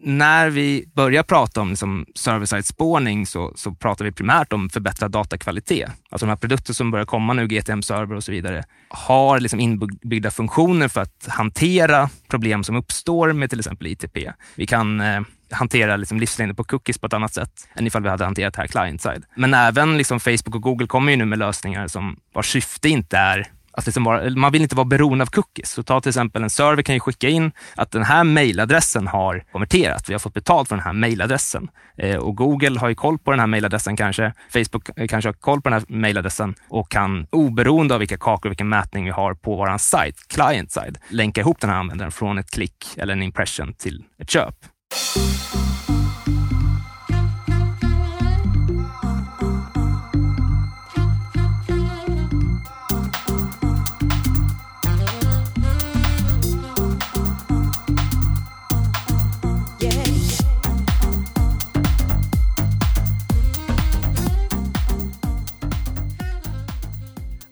när vi börjar prata om liksom server-side spårning så, så pratar vi primärt om förbättrad datakvalitet. Alltså de här produkter som börjar komma nu, GTM-server och så vidare, har liksom inbyggda funktioner för att hantera problem som uppstår med till exempel ITP. Vi kan eh, hantera liksom livslängden på cookies på ett annat sätt än ifall vi hade hanterat det här client-side. Men även liksom Facebook och Google kommer ju nu med lösningar som vars syfte inte är att liksom vara, man vill inte vara beroende av cookies. Så ta till exempel en server kan ju skicka in att den här mejladressen har konverterat. Vi har fått betalt för den här mejladressen Eh, och Google har ju koll på den här mejladressen kanske. Facebook eh, kanske har koll på den här mejladressen och kan oberoende av vilka kakor och vilken mätning vi har på vår sajt, client side, länka ihop den här användaren från ett klick eller en impression till ett köp.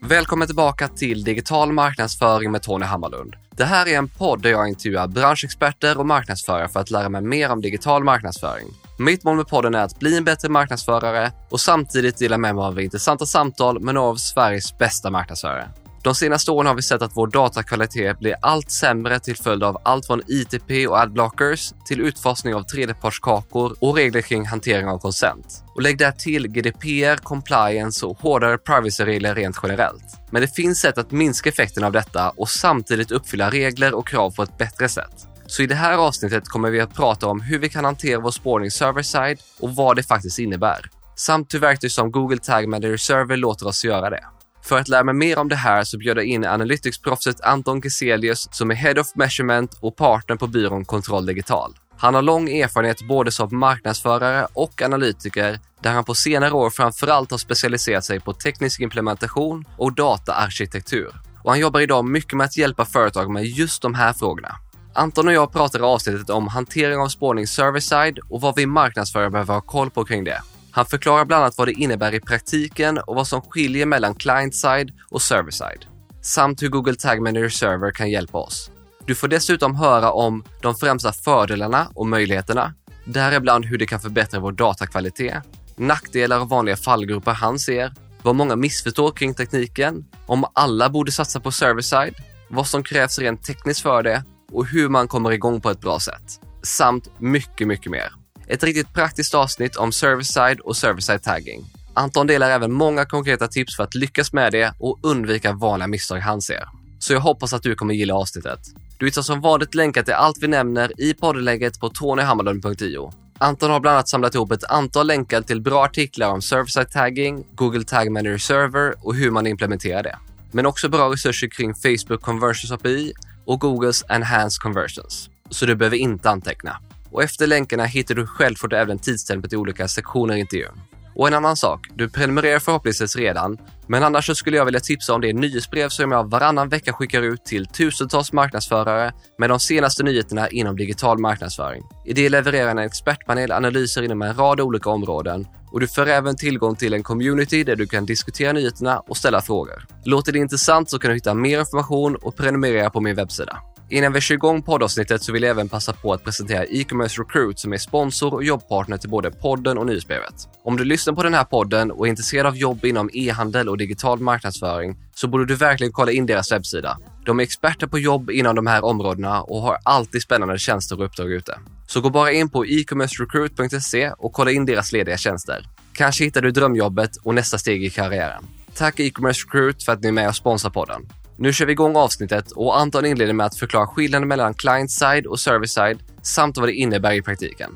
Välkommen tillbaka till Digital marknadsföring med Tony Hammarlund. Det här är en podd där jag intervjuar branschexperter och marknadsförare för att lära mig mer om digital marknadsföring. Mitt mål med podden är att bli en bättre marknadsförare och samtidigt dela med mig av intressanta samtal med några av Sveriges bästa marknadsförare. De senaste åren har vi sett att vår datakvalitet blir allt sämre till följd av allt från ITP och adblockers till utfasning av tredjepartskakor och regler kring hantering av konsent. Och lägg där till GDPR, compliance och hårdare privacyregler rent generellt. Men det finns sätt att minska effekten av detta och samtidigt uppfylla regler och krav på ett bättre sätt. Så i det här avsnittet kommer vi att prata om hur vi kan hantera vår spårning server-side och vad det faktiskt innebär. Samt hur verktyg som Google Tag Manager Server låter oss göra det. För att lära mig mer om det här så bjöd jag in Analytics-proffset Anton Keselius som är Head of Measurement och partner på byrån Kontroll Digital. Han har lång erfarenhet både som marknadsförare och analytiker där han på senare år framförallt har specialiserat sig på teknisk implementation och dataarkitektur. Och han jobbar idag mycket med att hjälpa företag med just de här frågorna. Anton och jag pratar i avsnittet om hantering av spårning server-side och vad vi marknadsförare behöver ha koll på kring det. Han förklarar bland annat vad det innebär i praktiken och vad som skiljer mellan client-side och server-side. Samt hur Google Tag Manager Server kan hjälpa oss. Du får dessutom höra om de främsta fördelarna och möjligheterna, däribland hur det kan förbättra vår datakvalitet, nackdelar och vanliga fallgrupper han ser, vad många missförstår kring tekniken, om alla borde satsa på server-side, vad som krävs rent tekniskt för det och hur man kommer igång på ett bra sätt. Samt mycket, mycket mer. Ett riktigt praktiskt avsnitt om service-side och service-side tagging. Anton delar även många konkreta tips för att lyckas med det och undvika vanliga misstag han ser. Så jag hoppas att du kommer gilla avsnittet. Du hittar som vanligt länkar till allt vi nämner i poddlägget på tonyhammarlund.io. Anton har bland annat samlat ihop ett antal länkar till bra artiklar om server-side tagging, Google Tag Manager Server och hur man implementerar det. Men också bra resurser kring Facebook Conversions API och Googles Enhanced Conversions. Så du behöver inte anteckna och efter länkarna hittar du självklart även tidstämpet i olika sektioner i intervjun. Och en annan sak, du prenumererar förhoppningsvis redan, men annars så skulle jag vilja tipsa om det nyhetsbrev som jag varannan vecka skickar ut till tusentals marknadsförare med de senaste nyheterna inom digital marknadsföring. I det levererar en expertpanel analyser inom en rad olika områden och du får även tillgång till en community där du kan diskutera nyheterna och ställa frågor. Låter det intressant så kan du hitta mer information och prenumerera på min webbsida. Innan vi kör igång poddavsnittet så vill jag även passa på att presentera e-commerce recruit som är sponsor och jobbpartner till både podden och nyhetsbrevet. Om du lyssnar på den här podden och är intresserad av jobb inom e-handel och digital marknadsföring så borde du verkligen kolla in deras webbsida. De är experter på jobb inom de här områdena och har alltid spännande tjänster och uppdrag ute. Så gå bara in på e-commercerecruit.se och kolla in deras lediga tjänster. Kanske hittar du drömjobbet och nästa steg i karriären. Tack e-commerce recruit för att ni är med och sponsrar podden. Nu kör vi igång avsnittet och Anton inleder med att förklara skillnaden mellan client-side och server-side samt vad det innebär i praktiken.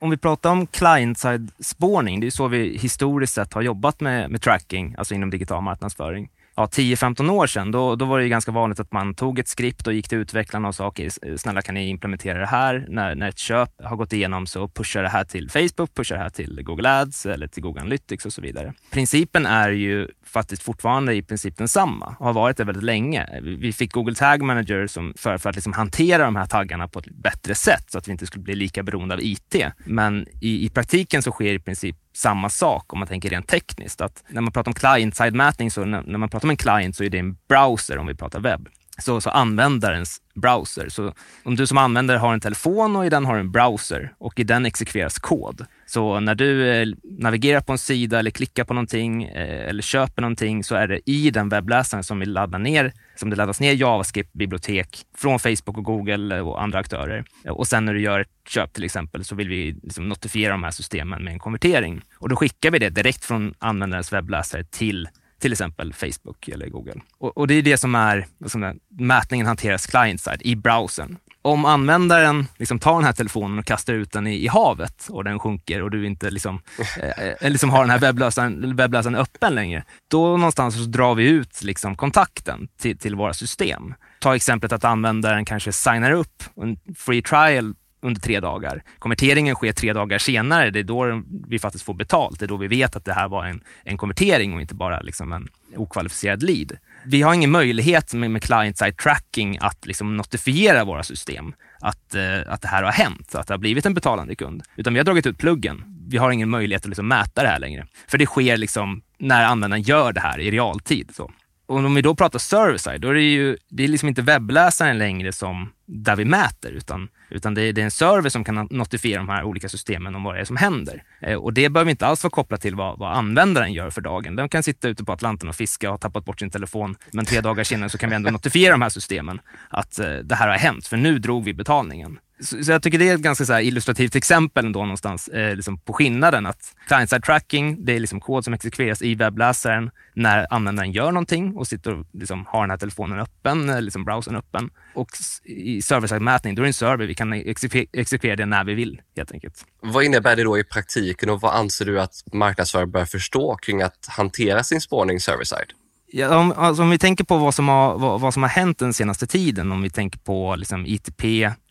Om vi pratar om client-side spårning, det är så vi historiskt sett har jobbat med, med tracking, alltså inom digital marknadsföring ja, 10-15 år sedan, då, då var det ganska vanligt att man tog ett skript och gick till utvecklarna och sa okej, snälla kan ni implementera det här? När, när ett köp har gått igenom så pushar det här till Facebook, pushar det här till Google Ads eller till Google Analytics och så vidare. Principen är ju faktiskt fortfarande i princip densamma och har varit det väldigt länge. Vi fick Google Tag Manager som för, för att liksom hantera de här taggarna på ett bättre sätt så att vi inte skulle bli lika beroende av IT. Men i, i praktiken så sker i princip samma sak om man tänker rent tekniskt. Att när man pratar om client-side mätning, så när, när, man pratar om en client så är det en browser om vi pratar webb så, så användarens browser. Så om du som användare har en telefon och i den har en browser och i den exekveras kod. Så när du eh, navigerar på en sida eller klickar på någonting eh, eller köper någonting så är det i den webbläsaren som vi laddar ner, som det laddas ner JavaScript-bibliotek från Facebook och Google eh, och andra aktörer. Och sen när du gör ett köp till exempel så vill vi liksom notifiera de här systemen med en konvertering. Och då skickar vi det direkt från användarens webbläsare till till exempel Facebook eller Google. Och, och det är det som är, som är mätningen hanteras client-side i browsern. Om användaren liksom tar den här telefonen och kastar ut den i, i havet och den sjunker och du inte liksom, eh, eh liksom har den här webbläsaren, webbläsaren öppen längre, då någonstans så drar vi ut liksom kontakten till, till våra system. Ta exemplet att användaren kanske signar upp en free trial under tre dagar. Konverteringen sker tre dagar senare. Det är då vi faktiskt får betalt. Det är då vi vet att det här var en, en konvertering och inte bara liksom en okvalificerad lead. Vi har ingen möjlighet med, med client-side tracking att liksom notifiera våra system att, eh, att det här har hänt, att det har blivit en betalande kund. Utan vi har dragit ut pluggen. Vi har ingen möjlighet att liksom mäta det här längre. För det sker liksom när användaren gör det här i realtid. Så. Och om vi då pratar server-side, då är det ju det är liksom inte webbläsaren längre som där vi mäter, utan, utan det är, det är en server som kan notifiera de här olika systemen om vad det är som händer. Eh, och det behöver inte alls vara kopplat till vad, vad användaren gör för dagen. Den kan sitta ute på Atlanten och fiska och ha tappat bort sin telefon, men tre dagar senare så kan vi ändå notifiera de här systemen att eh, det här har hänt, för nu drog vi betalningen. Så, så, jag tycker det är ett ganska så illustrativt exempel ändå någonstans eh, liksom på skillnaden att client-side tracking, det är liksom kod som exekveras i webbläsaren när användaren gör någonting och sitter och liksom har den här telefonen öppen, eh, liksom browsern öppen. Och i server-side mätning, då är det en server, vi kan exekvera det när vi vill helt enkelt. Vad innebär det då i praktiken och vad anser du att marknadsförare bör förstå kring att hantera sin spårning server-side? Ja, om, alltså om vi tänker på vad som, har, vad, vad, som har hänt den senaste tiden, om vi tänker på liksom ITP,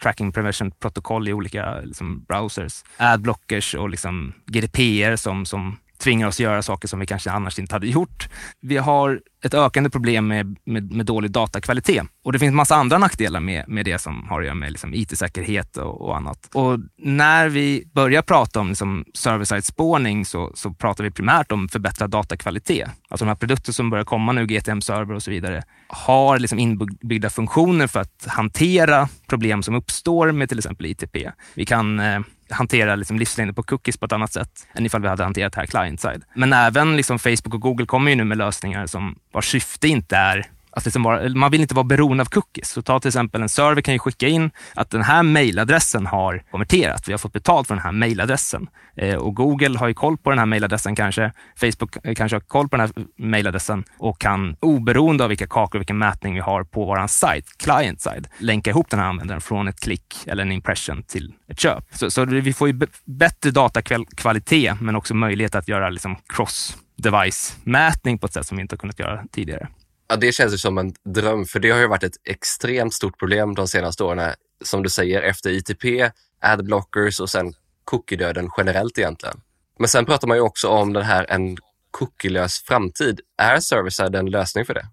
Tracking Prevention Protokoll i olika liksom, browsers, adblockers och liksom GDPR som, som tvingar oss göra saker som vi kanske annars inte hade gjort. Vi har ett ökande problem med, med, med dålig datakvalitet. Och det finns massa andra nackdelar med, med det som har att göra med liksom IT-säkerhet och, och, annat. Och när vi börjar prata om liksom server-side spårning så, så pratar vi primärt om förbättrad datakvalitet. Alltså de här produkter som börjar komma nu, GTM-server och så vidare, har liksom inbyggda funktioner för att hantera problem som uppstår med till exempel ITP. Vi kan eh, hantera liksom livslängden på cookies på ett annat sätt än ifall vi hade hanterat det här client-side. Men även liksom Facebook och Google kommer ju nu med lösningar som vars syfte inte är att liksom vara, man vill inte vara beroende av cookies. Så ta till exempel en server kan ju skicka in att den här mejladressen har konverterat. Vi har fått betalt för den här mejladressen. Eh, och Google har ju koll på den här mejladressen kanske. Facebook eh, kanske har koll på den här mejladressen och kan oberoende av vilka kakor och vilken mätning vi har på vår sajt, client side, länka ihop den här användaren från ett klick eller en impression till ett köp. Så, så vi får ju bättre datakvalitet men också möjlighet att göra liksom cross device-mätning på ett sätt som vi inte har kunnat göra tidigare. Ja, det känns ju som en dröm, för det har ju varit ett extremt stort problem de senaste åren. Eh, som du säger, efter ITP, adblockers och sen cookie-döden generellt egentligen. Men sen pratar man ju också om den här en cookielös framtid. Är Serviceside en lösning för det?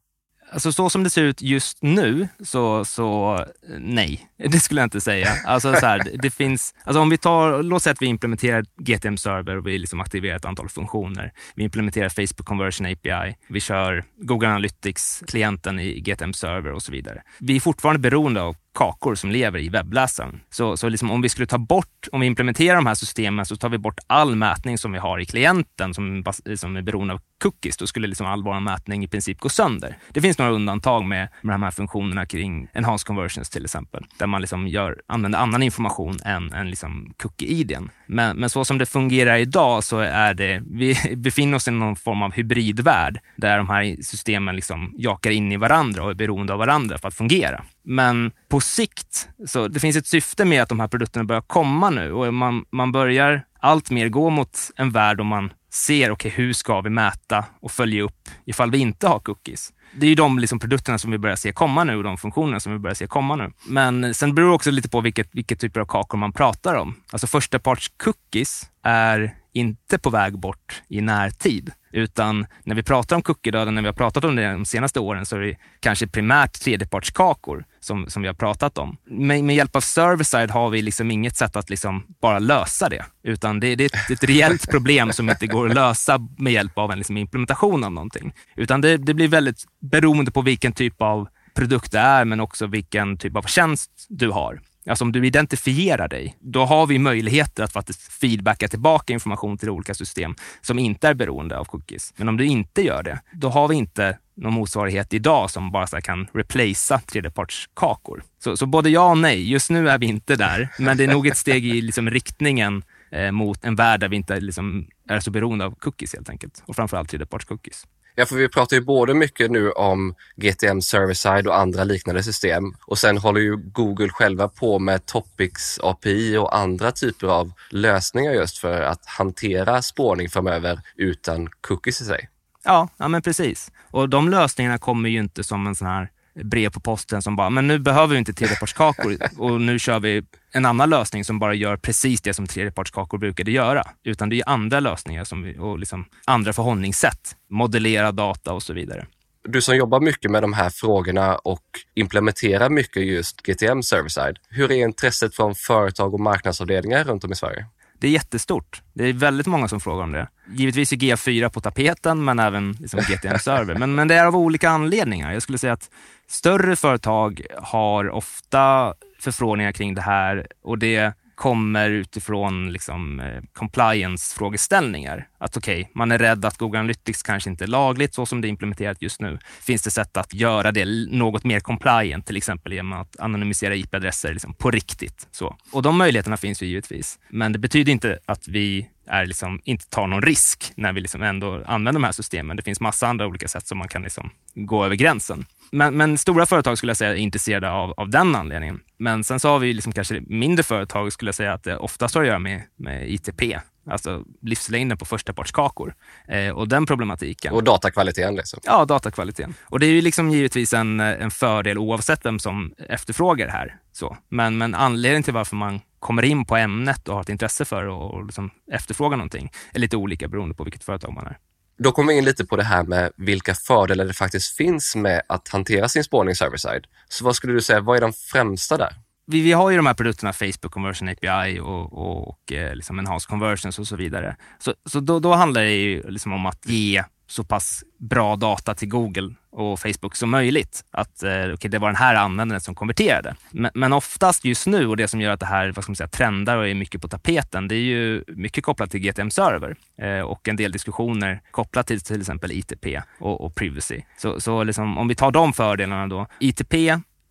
Alltså så som det ser ut just nu, så, så nej, det skulle jag inte säga. Alltså, så här, det finns, alltså om vi tar, låt säga att vi implementerar GTM Server och vi liksom aktiverar ett antal funktioner. Vi implementerar Facebook Conversion API, vi kör Google Analytics-klienten i GTM Server och så vidare. Vi är fortfarande beroende av kakor som lever i webbläsaren. Så, så liksom om vi skulle ta bort, om vi implementerar de här systemen så tar vi bort all mätning som vi har i klienten som, som är beroende av cookies. Då skulle liksom all vår mätning i princip gå sönder. Det finns några undantag med, med de här funktionerna kring enhanced conversions till exempel, där man liksom gör, använder annan information än, än liksom cookie-idén. Men, men så som det fungerar idag så är det, vi befinner oss i någon form av hybridvärld där de här systemen liksom jakar in i varandra och är beroende av varandra för att fungera. Men på sikt, så det finns ett syfte med att de här produkterna börjar komma nu och man, man börjar allt mer gå mot en värld där man ser, okej, okay, hur ska vi mäta och följa upp ifall vi inte har cookies? Det är ju de liksom produkterna som vi börjar se komma nu och de funktionerna som vi börjar se komma nu. Men sen beror det också lite på vilket, vilket typer av kakor man pratar om. Alltså första parts cookies är inte på väg bort i närtid. Utan när vi pratar om cookie-döden, när vi har pratat om det de senaste åren, så är det kanske primärt tredjepartskakor som, som vi har pratat om. Med, med hjälp av server-side har vi liksom inget sätt att liksom bara lösa det, utan det, det är ett, ett reellt problem som inte går att lösa med hjälp av en liksom implementation av någonting. Utan det, det blir väldigt beroende på vilken typ av produkt det är, men också vilken typ av tjänst du har. Alltså om du identifierar dig, då har vi möjligheter att faktiskt feedbacka tillbaka information till olika system som inte är beroende av cookies. Men om du inte gör det, då har vi inte någon motsvarighet idag som bara så kan replacea tredjepartskakor. Så, så både ja och nej. Just nu är vi inte där, men det är nog ett steg i liksom riktningen eh, mot en värld där vi inte liksom är så beroende av cookies helt enkelt. Och framförallt tredjepartscookies. Ja, för vi pratar ju både mycket nu om GTM Server-side och andra liknande system och sen håller ju Google själva på med Topics API och andra typer av lösningar just för att hantera spårning framöver utan cookies i sig. Ja, ja men precis. Och de lösningarna kommer ju inte som en sån här brev på posten som bara, men nu behöver vi inte tredjepartskakor och nu kör vi en annan lösning som bara gör precis det som tredjepartskakor brukade göra. Utan det är andra lösningar som vi, och liksom andra förhållningssätt, modellera data och så vidare. Du som jobbar mycket med de här frågorna och implementerar mycket just GTM server-side. Hur är intresset från företag och marknadsavdelningar runt om i Sverige? Det är jättestort. Det är väldigt många som frågar om det. Givetvis är GA4 på tapeten, men även liksom GTM-server. Men, men det är av olika anledningar. Jag skulle säga att större företag har ofta förfrågningar kring det här och det kommer utifrån liksom, eh, compliance-frågeställningar. Att okej, okay, man är rädd att Google Analytics kanske inte är lagligt så som det är implementerat just nu. Finns det sätt att göra det något mer compliant, till exempel genom att anonymisera IP-adresser liksom, på riktigt? Så. Och de möjligheterna finns ju givetvis. Men det betyder inte att vi är liksom, inte tar någon risk när vi liksom ändå använder de här systemen. Det finns massa andra olika sätt som man kan liksom gå över gränsen. Men, men, stora företag skulle jag säga är intresserade av, av den anledningen. Men sen så har vi liksom kanske mindre företag skulle jag säga att det oftast har att göra med, med ITP, alltså livslängden på förstapartskakor eh, och den problematiken. Och datakvaliteten liksom. Ja, datakvaliteten. Och det är ju liksom givetvis en, en fördel oavsett vem som efterfrågar det här. Så. Men, men anledningen till varför man kommer in på ämnet och har ett intresse för och liksom efterfrågar någonting är lite olika beroende på vilket företag man är. Då kommer vi in lite på det här med vilka fördelar det faktiskt finns med att hantera sin spårning server-side. Så vad skulle du säga, vad är de främsta där? Vi, vi har ju de här produkterna Facebook Conversion API och, och, och eh, liksom Enhanced Conversions och så vidare. Så, så då, då handlar det ju liksom om att ge så pass bra data till Google och Facebook som möjligt. Att eh, okay, det var den här användaren som konverterade. Men, men, oftast just nu, och det som gör att det här vad ska man säga, trendar och är mycket på tapeten, det är ju mycket kopplat till GTM-server eh, och en del diskussioner kopplat till till exempel ITP och, och privacy. Så, så liksom, om vi tar de fördelarna då. ITP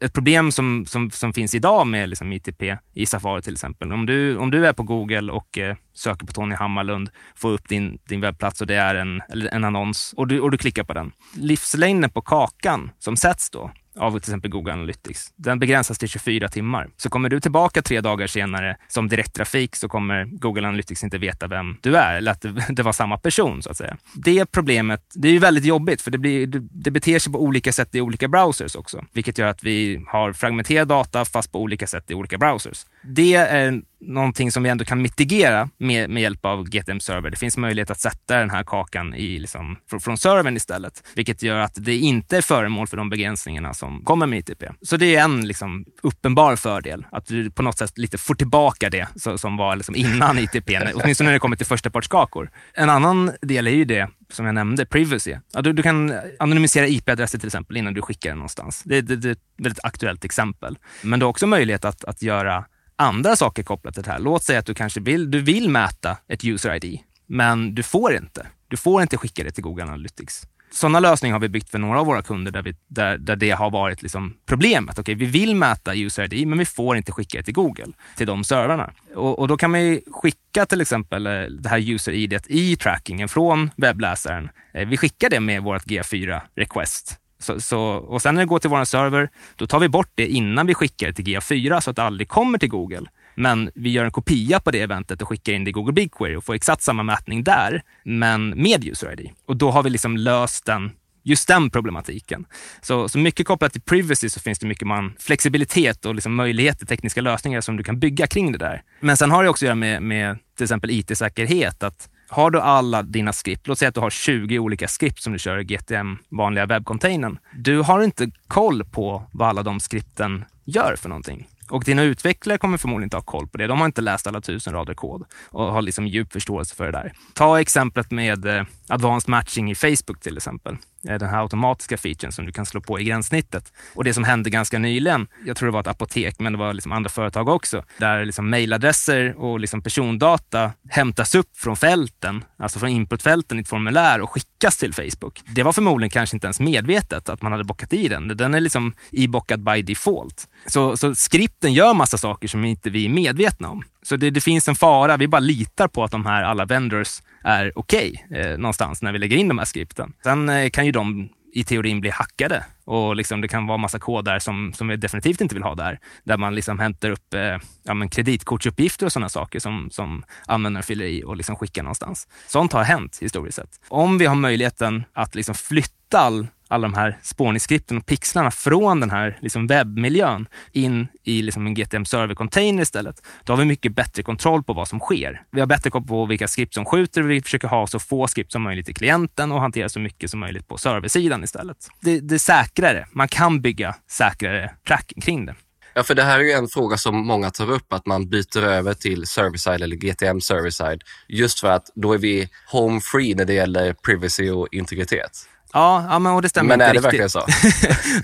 ett problem som, som, som finns idag med liksom ITP i Safari till exempel. Om du, om du är på Google och eh, söker på Tony Hammarlund, får upp din, din webbplats och det är en, en annons och du, och du klickar på den. Livslängden på kakan som sätts då, av till exempel Google Analytics. Den begränsas till 24 timmar. Så kommer du tillbaka tre dagar senare som direkttrafik så kommer Google Analytics inte veta vem du är eller att det, var samma person så att säga. Det problemet, det är ju väldigt jobbigt för det, blir, det beter sig på olika sätt i olika browsers också, vilket gör att vi har fragmenterad data fast på olika sätt i olika browsers. Det är någonting som vi ändå kan mitigera med, med hjälp av GTM Server. Det finns möjlighet att sätta den här kakan i, liksom, från, från servern istället, vilket gör att det inte är föremål för de begränsningarna som kommer med ITP. Så det är en liksom, uppenbar fördel, att du på något sätt lite får tillbaka det så, som var liksom, innan ITP, åtminstone när det kommer till förstapartskakor. En annan del är ju det som jag nämnde, privacy. Ja, du, du kan anonymisera IP-adresser till exempel innan du skickar den någonstans. Det, det, det är ett väldigt aktuellt exempel. Men du har också möjlighet att, att göra andra saker kopplat till det här. Låt säga att du kanske vill, du vill mäta ett user ID, men du får inte. Du får inte skicka det till Google Analytics. Sådana lösningar har vi byggt för några av våra kunder där, vi, där, där det har varit liksom problemet. Okay, vi vill mäta user ID, men vi får inte skicka det till Google, till de servrarna. Och, och då kan man skicka till exempel eh, det här user ID i trackingen från webbläsaren. Eh, vi skickar det med vårt G4 request så, så, och sen när det går till vår server, då tar vi bort det innan vi skickar det till GA4 så att det aldrig kommer till Google. Men vi gör en kopia på det eventet och skickar in det i Google BigQuery och får exakt samma mätning där, men med user ID. Och då har vi liksom löst den just den problematiken. Så, så mycket kopplat till privacy så finns det mycket man, flexibilitet och liksom möjligheter, tekniska lösningar som du kan bygga kring det där. Men sen har det också att göra med, med till exempel IT-säkerhet. Att har du alla dina skript, låt säga att du har 20 olika skript som du kör i GTM, vanliga webbcontainern. Du har inte koll på vad alla de skripten gör för någonting. Och dina utvecklare kommer förmodligen inte ha koll på det. De har inte läst alla tusen rader kod och har liksom djup förståelse för det där. Ta exemplet med eh, advanced matching i Facebook till exempel. Eh, den här automatiska featuren som du kan slå på i gränssnittet. Och det som hände ganska nyligen, jag tror det var ett apotek, men det var liksom andra företag också, där liksom mejladresser och liksom persondata hämtas upp från fälten, alltså från inputfälten i ett formulär och skickas till Facebook. Det var förmodligen kanske inte ens medvetet att man hade bockat i den. Den är liksom ibockad by default. Så, så skripten gör massa saker som inte vi är medvetna om. Så det, det, finns en fara. Vi bara litar på att de här alla vendors är okej okay, eh, någonstans när vi lägger in de här skripten. Sen eh, kan ju de i teorin bli hackade och liksom det kan vara massa kod där som, som vi definitivt inte vill ha där. Där man liksom hämtar upp eh, ja, men kreditkortsuppgifter och sådana saker som, som användaren fyller i och liksom skickar någonstans. Sånt har hänt historiskt sett. Om vi har möjligheten att liksom flytta all alla de här spårningsskripten och pixlarna från den här liksom webbmiljön in i liksom en GTM server-container istället. Då har vi mycket bättre kontroll på vad som sker. Vi har bättre koll på vilka skript som skjuter. Vi försöker ha så få skript som möjligt i klienten och hantera så mycket som möjligt på serversidan istället. Det, det är säkrare. Man kan bygga säkrare tracking kring det. Ja, för det här är ju en fråga som många tar upp, att man byter över till server-side eller GTM server-side. Just för att då är vi home free när det gäller privacy och integritet. Ja, ja men, och det stämmer men inte är det riktigt. verkligen så?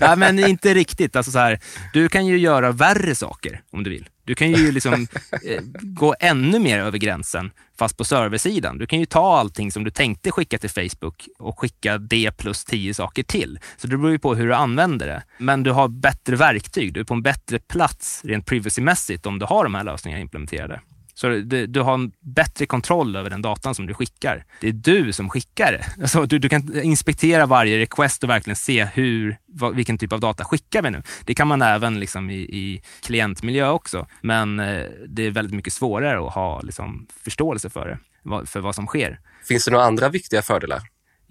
ja, men inte riktigt. Alltså så här, du kan ju göra värre saker om du vill. Du kan ju liksom eh, gå ännu mer över gränsen, fast på serversidan. Du kan ju ta allting som du tänkte skicka till Facebook och skicka det plus tio saker till. Så det beror ju på hur du använder det. Men du har bättre verktyg. Du är på en bättre plats rent privacymässigt om du har de här lösningarna implementerade. Så du, du, har en bättre kontroll över den datan som du skickar. Det är du som skickar det. Alltså, du, du kan inspektera varje request och verkligen se hur, vad, vilken typ av data skickar vi nu. Det kan man även liksom i, i klientmiljö också, men eh, det är väldigt mycket svårare att ha liksom, förståelse för det, för vad som sker. Finns det några andra viktiga fördelar?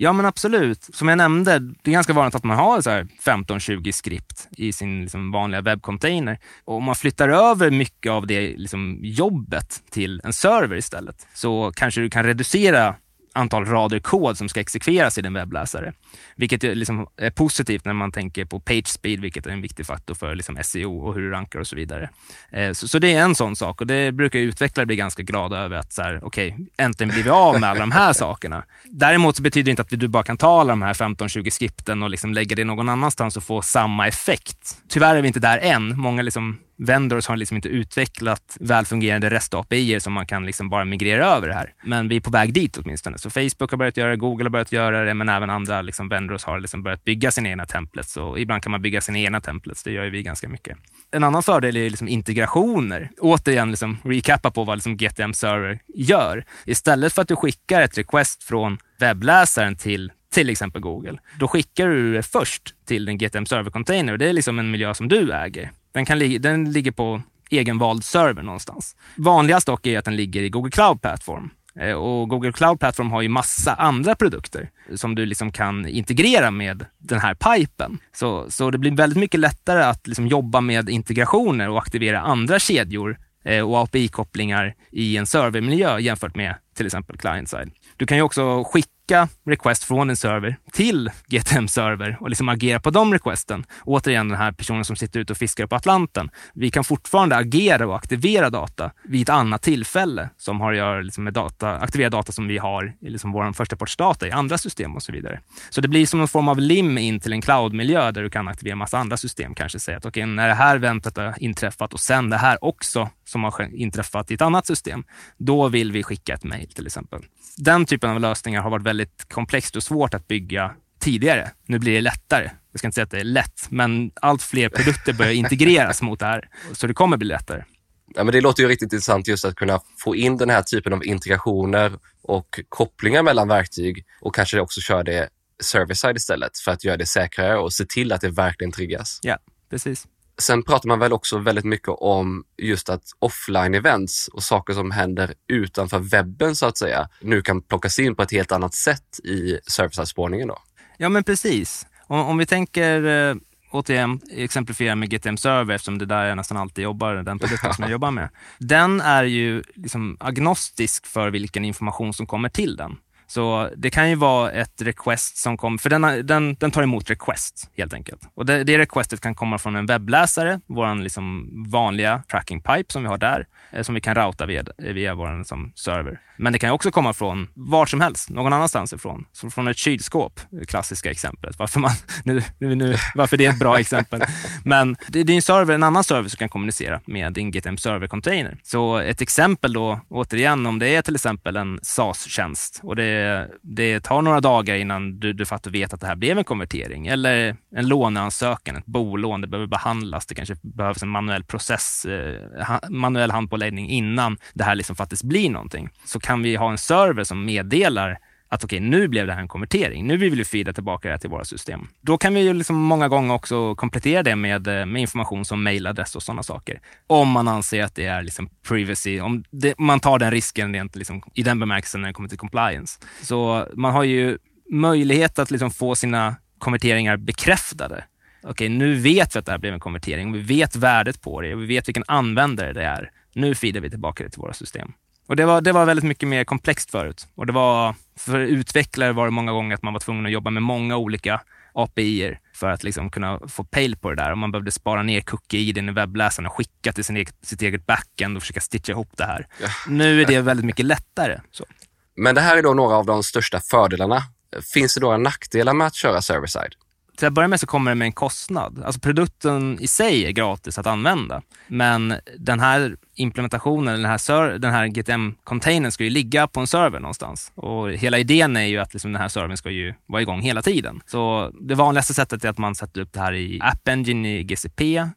Ja men absolut. Som jag nämnde, det är ganska vanligt att man har 15-20 skript i sin liksom vanliga webbcontainer. Och om man flyttar över mycket av det liksom jobbet till en server istället så kanske du kan reducera antal rader kod som ska exekveras i din webbläsare. Vilket liksom är positivt när man tänker på page speed, vilket är en viktig faktor för liksom SEO och hur du rankar och så vidare. Eh, så, så, det är en sån sak och det brukar utvecklare bli ganska glada över att så här, okej, okay, äntligen blir vi av med alla de här sakerna. Däremot så betyder det inte att du bara kan ta alla de här 15-20 skripten och liksom lägga det någon annanstans och få samma effekt. Tyvärr är vi inte där än. Många liksom vendors har liksom inte utvecklat välfungerande REST-API som man kan liksom bara migrera över det här. Men vi är på väg dit åtminstone. Så Facebook har börjat göra det, Google har börjat göra det, men även andra liksom vendors har liksom börjat bygga sina egna templates. Och ibland kan man bygga sina egna templates. Det gör ju vi ganska mycket. En annan fördel är liksom integrationer. Återigen, liksom recappa på vad liksom GTM Server gör. Istället för att du skickar ett request från webbläsaren till till exempel Google, då skickar du det först till din GTM Server Container. Det är liksom en miljö som du äger. Den, kan li den ligger på egenvald server någonstans. Vanligast dock är att den ligger i Google Cloud Platform. Eh, och Google Cloud Platform har ju massa andra produkter som du liksom kan integrera med den här pipen. Så, så det blir väldigt mycket lättare att liksom jobba med integrationer och aktivera andra kedjor eh, och API-kopplingar i en servermiljö jämfört med till exempel client-side. Du kan ju också skicka skicka request från en server till GTM-server och liksom agera på de requesten. Återigen den här personen som sitter ute och fiskar på Atlanten. Vi kan fortfarande agera och aktivera data vid ett annat tillfälle som har att göra liksom med data, aktivera data som vi har i liksom vår förstapartsdata i andra system och så vidare. Så det blir som en form av lim in till en cloudmiljö där du kan aktivera massa andra system. Kanske säga att okej, okay, när det här eventet har inträffat och sen det här också som har inträffat i ett annat system, då vill vi skicka ett mejl till exempel. Den typen av lösningar har varit väldigt komplext och svårt att bygga tidigare. Nu blir det lättare. Jag ska inte säga att det är lätt, men allt fler produkter börjar integreras mot det här, så det kommer bli lättare. Ja, men det låter ju riktigt intressant just att kunna få in den här typen av integrationer och kopplingar mellan verktyg och kanske också köra det server-side istället för att göra det säkrare och se till att det verkligen triggas. Ja, precis. Sen pratar man väl också väldigt mycket om just att offline-events och saker som händer utanför webben så att säga, nu kan plockas in på ett helt annat sätt i service-spårningen då. Ja men precis. Om, om vi tänker eh, återigen exemplifiera med GTM Server eftersom det är där jag nästan alltid jobbar, den produkten som jag jobbar med. Den är ju liksom agnostisk för vilken information som kommer till den. Så det kan ju vara ett request som kommer, för den, den, den tar emot request helt enkelt. Och det, det requestet kan komma från en webbläsare, vår liksom vanliga tracking pipe som vi har där, eh, som vi kan routa via, via vår liksom, server. Men det kan också komma från var som helst, någon annanstans ifrån. Så från ett kylskåp, det klassiska exemplet. Varför, man, nu, nu, nu, varför det är ett bra exempel. Men det, det är en server, en annan server som kan kommunicera med din GTM server-container. Så ett exempel då, återigen, om det är till exempel en SAS-tjänst och det, Eh, det tar några dagar innan du, du fattar vet att det här blev en konvertering eller en låneansökan, ett bolån, det behöver behandlas, det kanske behövs en manuell process, eh, manuell handpåläggning innan det här liksom faktiskt blir någonting. Så kan vi ha en server som meddelar att okej, okay, nu blev det här en konvertering. Nu vill vi feeda tillbaka det här till våra system. Då kan vi ju liksom många gånger också komplettera det med, eh, med information som mejladress och sådana saker. Om man anser att det är liksom privacy, om det, man tar den risken rent liksom, i den bemärkelsen när det kommer till compliance. Så man har ju möjlighet att liksom få sina konverteringar bekräftade. Okej, okay, nu vet vi att det här blev en konvertering. Vi vet värdet på det och vi vet vilken användare det är. Nu feedar vi tillbaka det till våra system. Och det var, det var väldigt mycket mer komplext förut. Och det var, för utvecklare var det många gånger att man var tvungen att jobba med många olika API för att liksom kunna få pejl på det där. Och man behövde spara ner cookie-iden i webbläsaren och skicka till sin eget, sitt eget backend och försöka stitcha ihop det här. Ja. Nu är det väldigt mycket lättare. Så. Men det här är då några av de största fördelarna. Finns det några nackdelar med att köra server-side? Till att börja med så kommer det med en kostnad. Alltså produkten i sig är gratis att använda, men den här implementationen, den här, den här GTM-containern ska ju ligga på en server någonstans. Och hela idén är ju att liksom den här servern ska ju vara igång hela tiden. Så det vanligaste sättet är att man sätter upp det här i App Engine i GCP eh,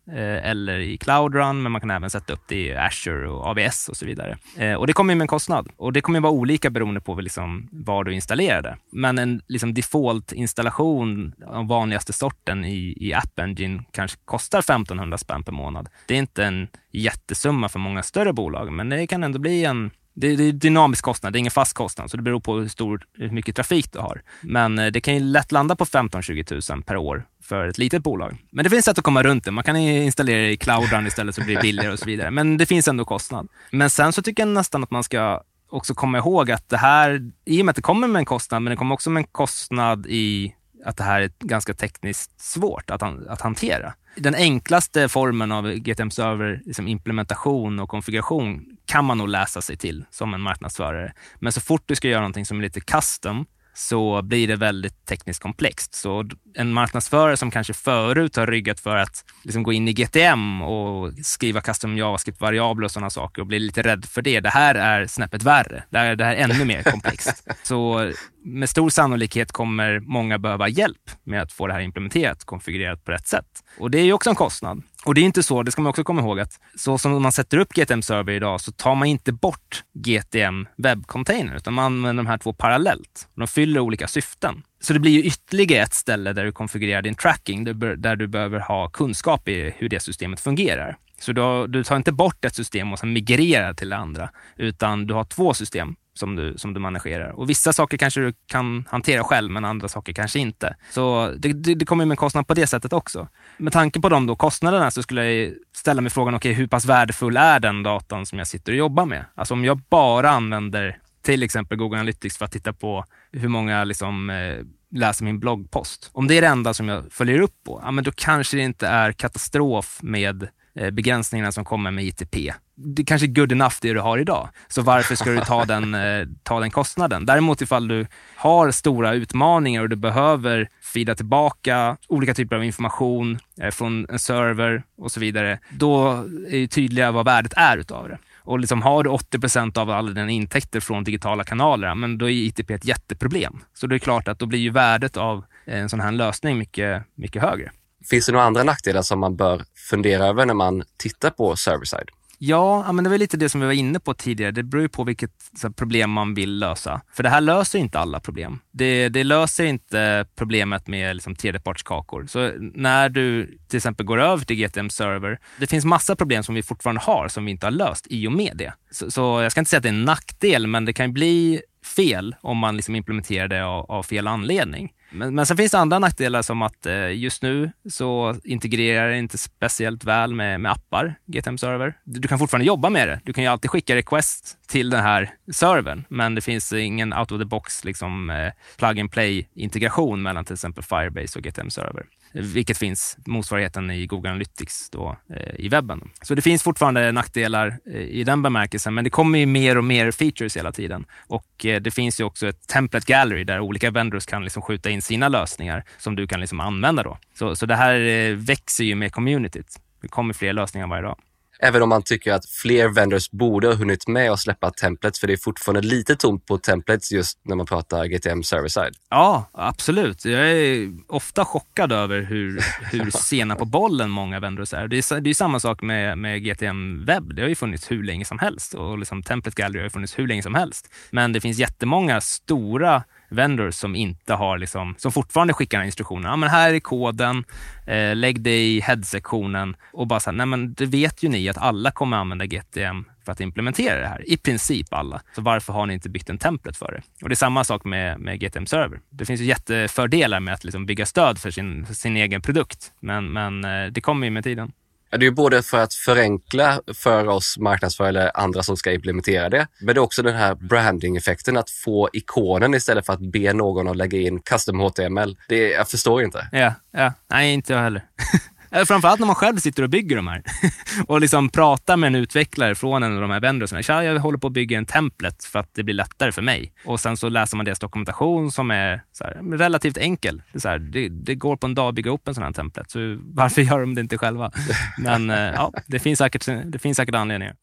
eller i Cloud Run, men man kan även sätta upp det i Azure och AWS och så vidare. Eh, och det kommer ju med en kostnad och det kommer vara olika beroende på liksom var du installerar det. Men en liksom default-installation av vanligaste sorten i, i App Engine kanske kostar 1500 spänn per månad. Det är inte en jättesumma för många större bolag, men det kan ändå bli en det är dynamisk kostnad, det är ingen fast kostnad, så det beror på hur, stor, hur mycket trafik du har. Men eh, det kan ju lätt landa på 15-20 000 per år för ett litet bolag. Men det finns sätt att komma runt det. Man kan installera det i cloudrun istället så blir det billigare och så vidare. Men det finns ändå kostnad. Men sen så tycker jag nästan att man ska också komma ihåg att det här, i och med att det kommer med en kostnad, men det kommer också med en kostnad i att det här är ganska tekniskt svårt att, att hantera. Den enklaste formen av GTM Server liksom implementation och konfiguration kan man nog läsa sig till som en marknadsförare. Men så fort du ska göra någonting som är lite custom så blir det väldigt tekniskt komplext. Så en marknadsförare som kanske förut har ryggat för att liksom gå in i GTM och skriva custom JavaScript-variabler och sådana saker och blir lite rädd för det. Det här är snäppet värre. Det här, det här är ännu mer komplext. Så med stor sannolikhet kommer många behöva hjälp med att få det här implementerat, konfigurerat på rätt sätt. Och det är ju också en kostnad. Och det är inte så, det ska man också komma ihåg, att så som man sätter upp GTM Server idag så tar man inte bort GTM webbcontainer, utan man använder de här två parallellt. De fyller olika syften. Så det blir ju ytterligare ett ställe där du konfigurerar din tracking, där du behöver ha kunskap i hur det systemet fungerar. Så du, du tar inte bort ett system och sen migrerar till det andra, utan du har två system som du, som du managerar. Och vissa saker kanske du kan hantera själv, men andra saker kanske inte. Så det, det, det kommer med en kostnad på det sättet också. Med tanke på de då kostnaderna så skulle jag ställa mig frågan, okay, hur pass värdefull är den datan som jag sitter och jobbar med? Alltså om jag bara använder till exempel Google Analytics för att titta på hur många liksom, eh, läser min bloggpost. Om det är det enda som jag följer upp på, ja, men då kanske det inte är katastrof med begränsningarna som kommer med ITP. Det är kanske är good enough det du har idag. Så varför ska du ta den, eh, ta den kostnaden? Däremot ifall du har stora utmaningar och du behöver fida tillbaka olika typer av information eh, från en server och så vidare, då är det tydliga vad värdet är utav det. Och liksom har du 80% av alla dina intäkter från digitala kanaler, men då är ITP ett jätteproblem. Så det är klart att då blir ju värdet av en sån här lösning mycket, mycket högre. Finns det några andra nackdelar som man bör fundera över när man tittar på server-side? Ja, men det var lite det som vi var inne på tidigare. Det beror ju på vilket problem man vill lösa. För det här löser inte alla problem. Det, det löser inte problemet med liksom tredjepartskakor. Så när du till exempel går över till GTM Server, det finns massa problem som vi fortfarande har som vi inte har löst i och med det. Så, så jag ska inte säga att det är en nackdel, men det kan bli fel om man liksom implementerar det av, av fel anledning. Men, men sen finns det andra nackdelar som att eh, just nu så integrerar det inte speciellt väl med, med appar, GTM Server. Du kan fortfarande jobba med det. Du kan ju alltid skicka request till den här servern, men det finns ingen out of the box liksom, eh, plug and play integration mellan till exempel Firebase och GTM Server vilket finns motsvarigheten i Google Analytics då, eh, i webben. Så det finns fortfarande nackdelar eh, i den bemärkelsen, men det kommer ju mer och mer features hela tiden. Och eh, det finns ju också ett template gallery där olika vendors kan liksom skjuta in sina lösningar som du kan liksom använda. Då. Så, så det här eh, växer ju med communityt. Det kommer fler lösningar varje dag. Även om man tycker att fler vendors borde ha hunnit med att släppa templates, för det är fortfarande lite tomt på templates just när man pratar GTM server-side. Ja, absolut. Jag är ofta chockad över hur, hur sena på bollen många vendors är. Det är, det är samma sak med, med GTM webb. Det har ju funnits hur länge som helst och liksom template gallery har funnits hur länge som helst. Men det finns jättemånga stora vendors som inte har liksom, som fortfarande skickar instruktioner. Ja, men här är koden, eh, lägg det i head-sektionen och bara så här, nej men det vet ju ni att alla kommer använda GTM för att implementera det här. I princip alla. Så varför har ni inte byggt en templet för det? Och det är samma sak med, med GTM Server. Det finns ju jättefördelar med att liksom bygga stöd för sin, sin egen produkt, men, men eh, det kommer ju med tiden. Det är både för att förenkla för oss marknadsförare eller andra som ska implementera det, men det är också den här branding-effekten att få ikonen istället för att be någon att lägga in custom HTML. Det, jag förstår inte. Ja, ja. nej inte jag heller. Eh, framförallt när man själv sitter och bygger de här och liksom pratar med en utvecklare från en av de här vendorserna. Tja, jag håller på att bygga en templet för att det blir lättare för mig. Och sen så läser man deras dokumentation som är här, relativt enkel. Det, här, det, det, går på en dag att bygga upp en sån här templet, så varför gör de det inte själva? Men eh, ja, det finns säkert, det finns säkert anledningar.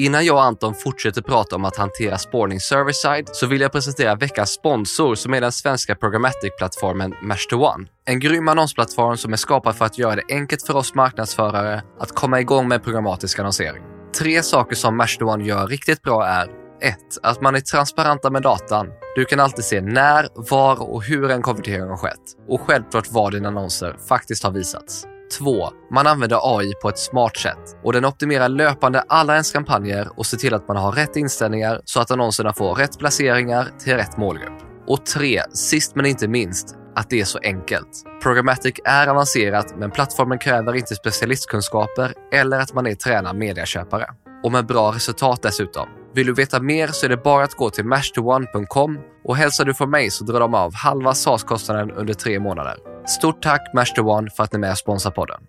Innan jag och Anton fortsätter prata om att hantera spårning server-side så vill jag presentera veckans sponsor som är den svenska programmatic-plattformen Mesh2One. En grym annonsplattform som är skapad för att göra det enkelt för oss marknadsförare att komma igång med programmatisk annonsering. Tre saker som Mesh2One gör riktigt bra är 1. Att man är transparenta med datan. Du kan alltid se när, var och hur en konvertering har skett. Och självklart var dina annonser faktiskt har visats. 2. Man använder AI på ett smart sätt och den optimerar löpande alla ens kampanjer och ser till att man har rätt inställningar så att annonserna får rätt placeringar till rätt målgrupp. Och 3. Sist men inte minst, att det är så enkelt. Programmatic är avancerat men plattformen kräver inte specialistkunskaper eller att man är tränad mediaköpare. Och med bra resultat dessutom. Vill du veta mer så är det bara att gå till mashtoone.com och hälsar du från mig så drar de av halva SAS-kostnaden under tre månader. Stort tack Master för att ni är med och sponsrar podden.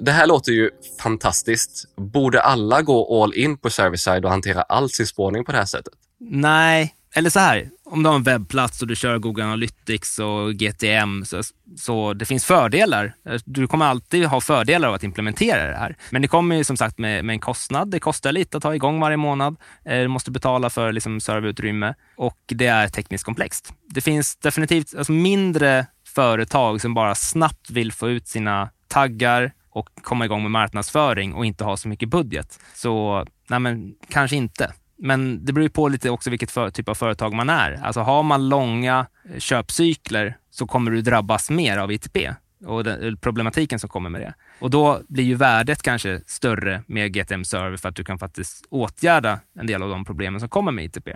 Det här låter ju fantastiskt. Borde alla gå all in på service-side och hantera all sin spårning på det här sättet? Nej, eller så här, om du har en webbplats och du kör Google Analytics och GTM, så, så det finns fördelar. Du kommer alltid ha fördelar av att implementera det här. Men det kommer ju som sagt med, med en kostnad. Det kostar lite att ha igång varje månad. Eh, du måste betala för liksom, serverutrymme och det är tekniskt komplext. Det finns definitivt alltså, mindre företag som bara snabbt vill få ut sina taggar och komma igång med marknadsföring och inte ha så mycket budget. Så nej men, kanske inte. Men det beror på lite också vilket för, typ av företag man är. Alltså har man långa eh, köpcykler så kommer du drabbas mer av ITP och den, eh, problematiken som kommer med det. Och då blir ju värdet kanske större med GTM Server för att du kan faktiskt åtgärda en del av de problemen som kommer med ITP.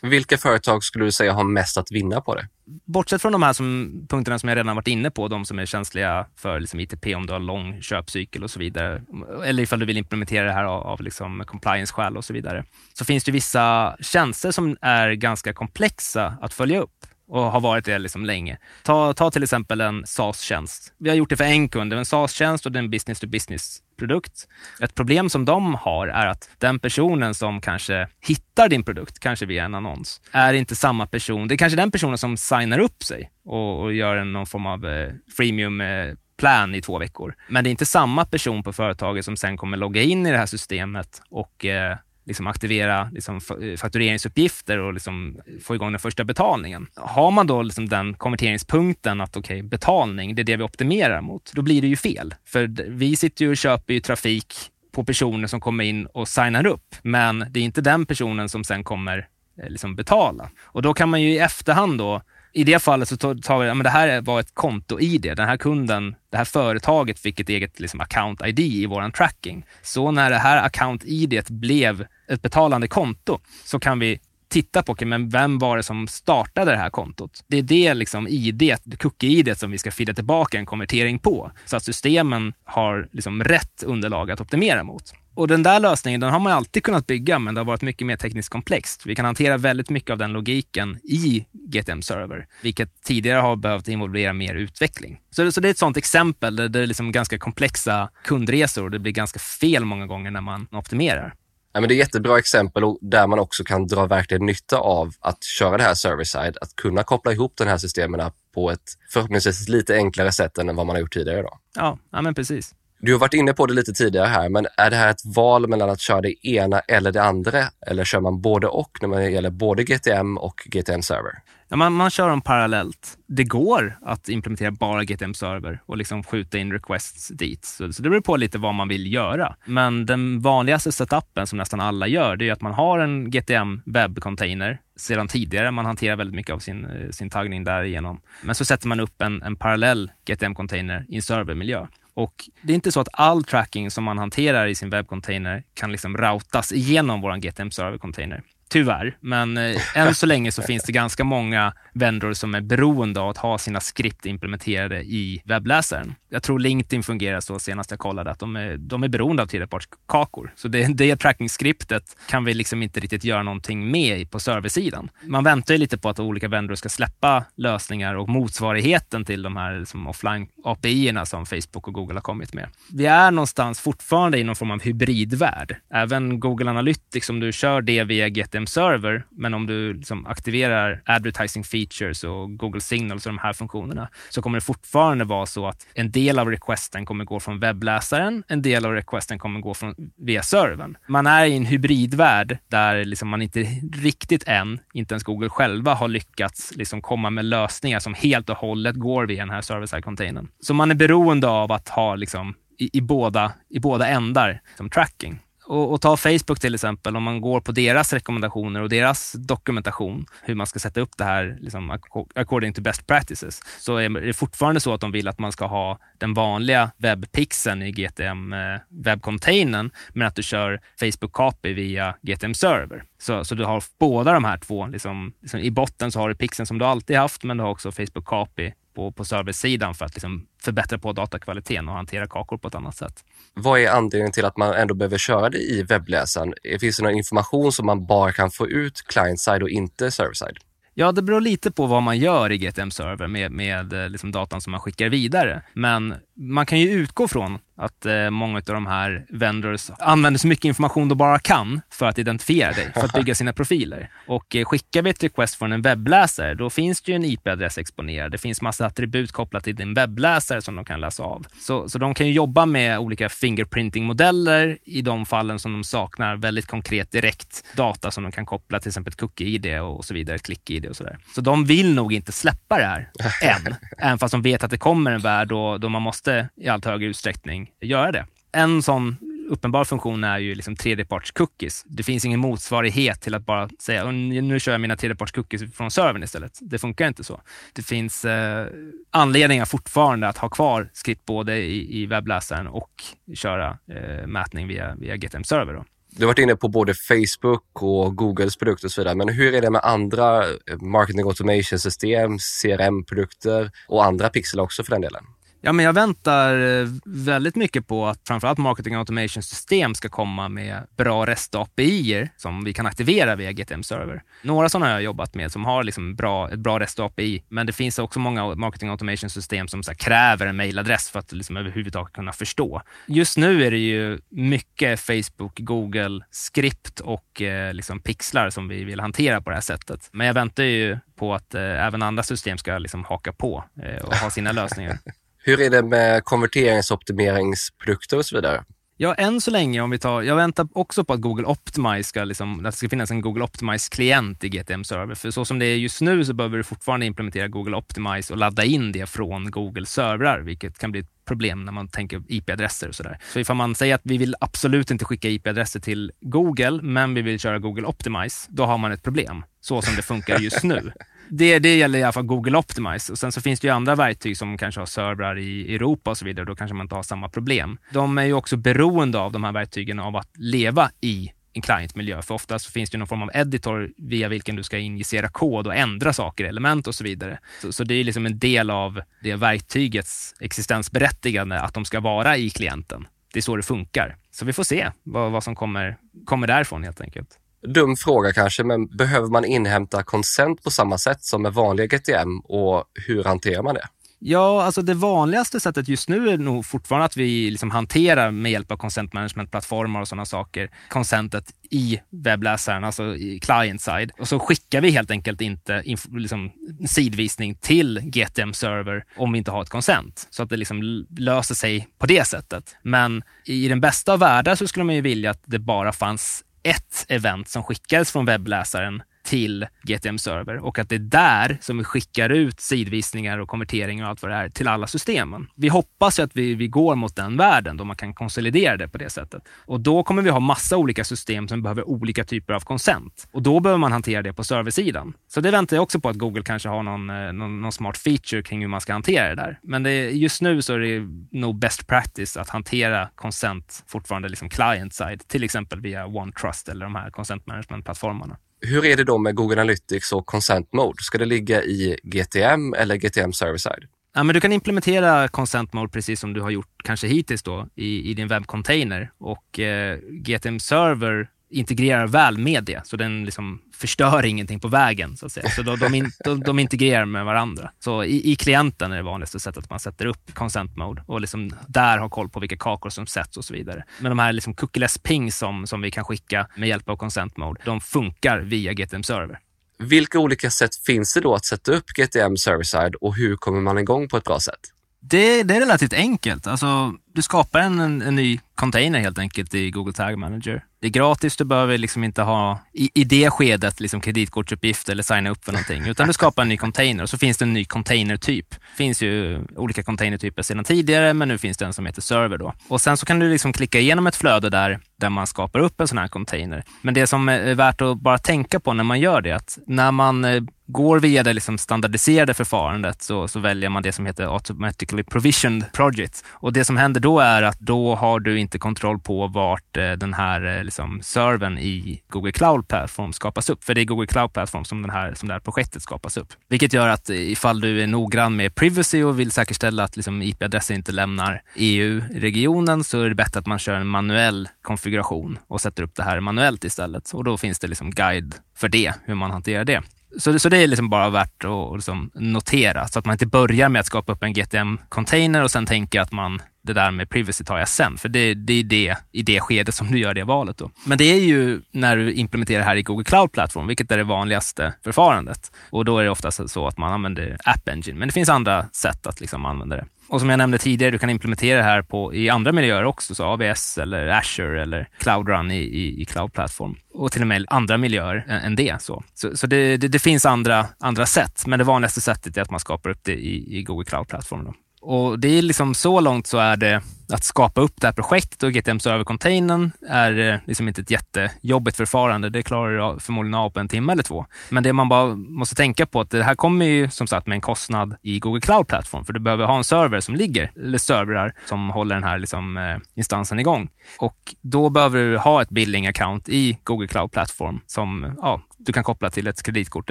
Vilka företag skulle du säga har mest att vinna på det? Bortsett från de här som, punkterna som jag redan varit inne på, de som är känsliga för liksom ITP om du har lång köpcykel och så vidare, eller ifall du vill implementera det här av, av liksom compliance-skäl och så vidare, så finns det vissa tjänster som är ganska komplexa att följa upp och har varit det liksom länge. Ta, ta till exempel en SaaS-tjänst. Vi har gjort det för en kund, en SaaS-tjänst och det är en business-to-business-produkt. Ett problem som de har är att den personen som kanske hittar din produkt, kanske via en annons, är inte samma person. Det är kanske den personen som signar upp sig och, och gör en, någon form av eh, freemium eh, plan i två veckor. Men det är inte samma person på företaget som sen kommer logga in i det här systemet och eh, liksom aktivera liksom eh, faktureringsuppgifter och liksom få igång den första betalningen. Har man då liksom den konverteringspunkten att okej, okay, betalning, det är det vi optimerar mot, då blir det ju fel. För vi sitter ju och köper ju trafik på personer som kommer in och signar upp, men det är inte den personen som sen kommer eh, liksom betala. Och då kan man ju i efterhand då i det fallet så tar vi, ja, men det här var ett konto-id. Den här kunden, det här företaget fick ett eget liksom, account-id i vår tracking. Så när det här account-id blev ett betalande konto så kan vi titta på, okay, men vem var det som startade det här kontot? Det är det liksom ID, cookie-id som vi ska fida tillbaka en konvertering på, så att systemen har liksom rätt underlag att optimera mot. Och den där lösningen den har man alltid kunnat bygga, men det har varit mycket mer tekniskt komplext. Vi kan hantera väldigt mycket av den logiken i GTM Server, vilket tidigare har behövt involvera mer utveckling. Så, så det är ett sådant exempel där det är liksom ganska komplexa kundresor och det blir ganska fel många gånger när man optimerar. Ja, men det är jättebra exempel där man också kan dra verkligen nytta av att köra det här server-side, att kunna koppla ihop de här systemen på ett förhoppningsvis lite enklare sätt än vad man har gjort tidigare. Då. Ja, ja men precis. Du har varit inne på det lite tidigare här, men är det här ett val mellan att köra det ena eller det andra? Eller kör man både och när det gäller både GTM och GTM Server? Ja, man, man kör dem parallellt. Det går att implementera bara GTM Server och liksom skjuta in requests dit. Så, så det beror på lite vad man vill göra. Men den vanligaste setupen som nästan alla gör, det är att man har en GTM webbcontainer sedan tidigare. Man hanterar väldigt mycket av sin, eh, sin taggning därigenom. Men så sätter man upp en, en parallell GTM-container i en servermiljö. Och det är inte så att all tracking som man hanterar i sin webbcontainer kan liksom routas igenom vår GTM server container. Tyvärr, men eh, än så länge så finns det ganska många vendor som är beroende av att ha sina skript implementerade i webbläsaren. Jag tror LinkedIn fungerar så senast jag kollade, att de är, de är beroende av tredjepartskakor. Så det, det tracking-skriptet kan vi liksom inte riktigt göra någonting med på serversidan. Man väntar ju lite på att olika vendor ska släppa lösningar och motsvarigheten till de här liksom offline API-erna som Facebook och Google har kommit med. Vi är någonstans fortfarande i någon form av hybridvärld. Även Google Analytics, om du kör det via GTM Server, men om du liksom aktiverar advertising features och Google Signals och de här funktionerna, så kommer det fortfarande vara så att en del av requesten kommer gå från webbläsaren, en del av requesten kommer gå från, via servern. Man är i en hybridvärld där liksom man inte riktigt än, inte ens Google själva, har lyckats liksom komma med lösningar som helt och hållet går via den här service side containern. Så man är beroende av att ha liksom i, i, båda, i båda ändar som tracking. Och, och, ta Facebook till exempel, om man går på deras rekommendationer och deras dokumentation, hur man ska sätta upp det här liksom, according to best practices, så är det fortfarande så att de vill att man ska ha den vanliga webbpixeln i GTM eh, webbcontainern, men att du kör Facebook copy via GTM server. Så, så du har båda de här två. Liksom, liksom I botten så har du pixeln som du alltid haft, men du har också Facebook copy på, på serversidan för att liksom förbättra på datakvaliteten och hantera kakor på ett annat sätt. Vad är anledningen till att man ändå behöver köra det i webbläsaren? Finns det någon information som man bara kan få ut client-side och inte server-side? Ja, det beror lite på vad man gör i GTM Server med, med eh, liksom datan som man skickar vidare. Men man kan ju utgå från att eh, många av de här vendors använder så mycket information de bara kan för att identifiera dig, för att bygga sina profiler. Och eh, skickar vi ett request från en webbläsare, då finns det ju en IP-adress exponerad. Det finns massa attribut kopplat till din webbläsare som de kan läsa av. Så, så de kan ju jobba med olika fingerprinting-modeller i de fallen som de saknar väldigt konkret direkt data som de kan koppla till exempel ett cookie-id och så vidare, ett klick-id och sådär. Så de vill nog inte släppa det här än, även fast de vet att det kommer en värld då, då man måste i allt högre utsträckning göra det. En sån uppenbar funktion är ju liksom tredjeparts-cookies. Det finns ingen motsvarighet till att bara säga nu kör jag mina tredjeparts-cookies från servern istället. Det funkar inte så. Det finns eh, anledningar fortfarande att ha kvar skript både i, i webbläsaren och köra eh, mätning via, via GTM Server. Då. Du har varit inne på både Facebook och Googles produkter och så vidare, men hur är det med andra eh, marketing automation system, CRM-produkter och andra pixlar också för den delen? Ja, men jag väntar eh, väldigt mycket på att framförallt marketing automation system ska komma med bra REST-API som vi kan aktivera via GTM Server. Några sådana har jag jobbat med som har liksom bra, ett bra REST-API, men det finns också många marketing automation system som kräver en mailadress för att liksom överhuvudtaget kunna förstå. Just nu är det ju mycket Facebook, Google, skript och eh, liksom pixlar som vi vill hantera på det här sättet. Men jag väntar ju på att eh, även andra system ska liksom haka på eh, och ha sina lösningar. Hur är det med konverteringsoptimeringsprodukter och så vidare? Ja, än så länge, om vi tar, jag väntar också på att Google Optimize ska, liksom, att det ska finnas en Google Optimize-klient i GTM Server. För så som det är just nu så behöver du fortfarande implementera Google Optimize och ladda in det från Google servrar, vilket kan bli ett problem när man tänker IP-adresser och sådär. Så ifall man säger att vi vill absolut inte skicka IP-adresser till Google, men vi vill köra Google Optimize, då har man ett problem, så som det funkar just nu. Det, det gäller i alla fall Google Optimize. Och sen så finns det ju andra verktyg som kanske har servrar i Europa och så vidare. Då kanske man inte har samma problem. De är ju också beroende av de här verktygen av att leva i en clientmiljö. För oftast finns det någon form av editor via vilken du ska injicera kod och ändra saker, element och så vidare. Så, så det är liksom en del av det verktygets existensberättigande att de ska vara i klienten. Det är så det funkar. Så vi får se vad, vad som kommer, kommer därifrån helt enkelt. Dum fråga kanske, men behöver man inhämta konsent på samma sätt som med vanliga GTM och hur hanterar man det? Ja, alltså det vanligaste sättet just nu är nog fortfarande att vi liksom hanterar med hjälp av consent management-plattformar och sådana saker, konsentet i webbläsaren, alltså i client-side. Och så skickar vi helt enkelt inte liksom, sidvisning till GTM-server om vi inte har ett konsent. Så att det liksom löser sig på det sättet. Men i den bästa av världar så skulle man ju vilja att det bara fanns ett event som skickades från webbläsaren till GTM Server och att det är där som vi skickar ut sidvisningar och konverteringar och allt vad det är till alla systemen. Vi hoppas ju att vi, vi går mot den världen då man kan konsolidera det på det sättet. Och då kommer vi ha massa olika system som behöver olika typer av konsent. Och då behöver man hantera det på serversidan. Så det väntar jag också på att Google kanske har någon, eh, någon, någon smart feature kring hur man ska hantera det där. Men det, just nu så är det nog best practice att hantera konsent fortfarande liksom client-side, till exempel via OneTrust eller de här consent management-plattformarna. Hur är det då med Google Analytics och Consent Mode? Ska det ligga i GTM eller GTM Server-side? Ja, men du kan implementera Consent Mode precis som du har gjort kanske hittills då i, i din webbcontainer och eh, GTM Server integrerar väl med det, så den liksom förstör ingenting på vägen. Så, att säga. så de, de, de, de integrerar med varandra. Så i, i, klienten är det vanligaste sättet att man sätter upp consent mode och liksom där har koll på vilka kakor som sätts och så vidare. Men de här liksom cookieless ping som, som vi kan skicka med hjälp av consent mode, de funkar via GTM server. Vilka olika sätt finns det då att sätta upp GTM server-side och hur kommer man igång på ett bra sätt? Det, det är relativt enkelt. Alltså, du skapar en, en, en ny container helt enkelt i Google Tag Manager. Det är gratis, du behöver liksom inte ha i, i det skedet liksom kreditkortsuppgift eller signa upp för någonting, utan du skapar en ny container och så finns det en ny containertyp. Det finns ju olika containertyper sedan tidigare, men nu finns det en som heter server då. Och sen så kan du liksom klicka igenom ett flöde där, där man skapar upp en sån här container. Men det som är värt att bara tänka på när man gör det, att när man eh, går via det liksom standardiserade förfarandet så, så väljer man det som heter automatically provisioned project. Och det som händer då då är att då har du inte kontroll på vart eh, den här eh, liksom, servern i Google Cloud Platform skapas upp. För det är Google Cloud Platform som, den här, som det här projektet skapas upp. Vilket gör att eh, ifall du är noggrann med privacy och vill säkerställa att liksom, IP-adresser inte lämnar EU-regionen så är det bättre att man kör en manuell konfiguration och sätter upp det här manuellt istället. Och då finns det liksom guide för det, hur man hanterar det. Så, det, så det är liksom bara värt att liksom notera, så att man inte börjar med att skapa upp en GTM-container och sen tänker att man det där med privacy tar jag sen, för det, det är det i det skedet som du gör det valet. Då. Men det är ju när du implementerar det här i Google Cloud Platform, vilket är det vanligaste förfarandet. Och då är det oftast så att man använder App Engine, men det finns andra sätt att liksom använda det. Och som jag nämnde tidigare, du kan implementera det här på, i andra miljöer också, så AWS eller Azure eller Cloud Run i, i, i Cloud Platform. Och till och med andra miljöer än, det. Så, så, så det, det, det, finns andra, andra sätt, men det vanligaste sättet är att man skapar upp det i, i Google Cloud Platform. Då. Och det är liksom så långt så är det att skapa upp det här projektet och GTM-servercontainern är eh, liksom inte ett jättejobbigt förfarande. Det klarar du förmodligen av på en timme eller två. Men det man bara måste tänka på att det här kommer ju som sagt med en kostnad i Google Cloud Platform, för du behöver ha en server som ligger, eller servrar som håller den här liksom, eh, instansen igång. Och då behöver du ha ett billing account i Google Cloud Platform som ja, du kan koppla till ett kreditkort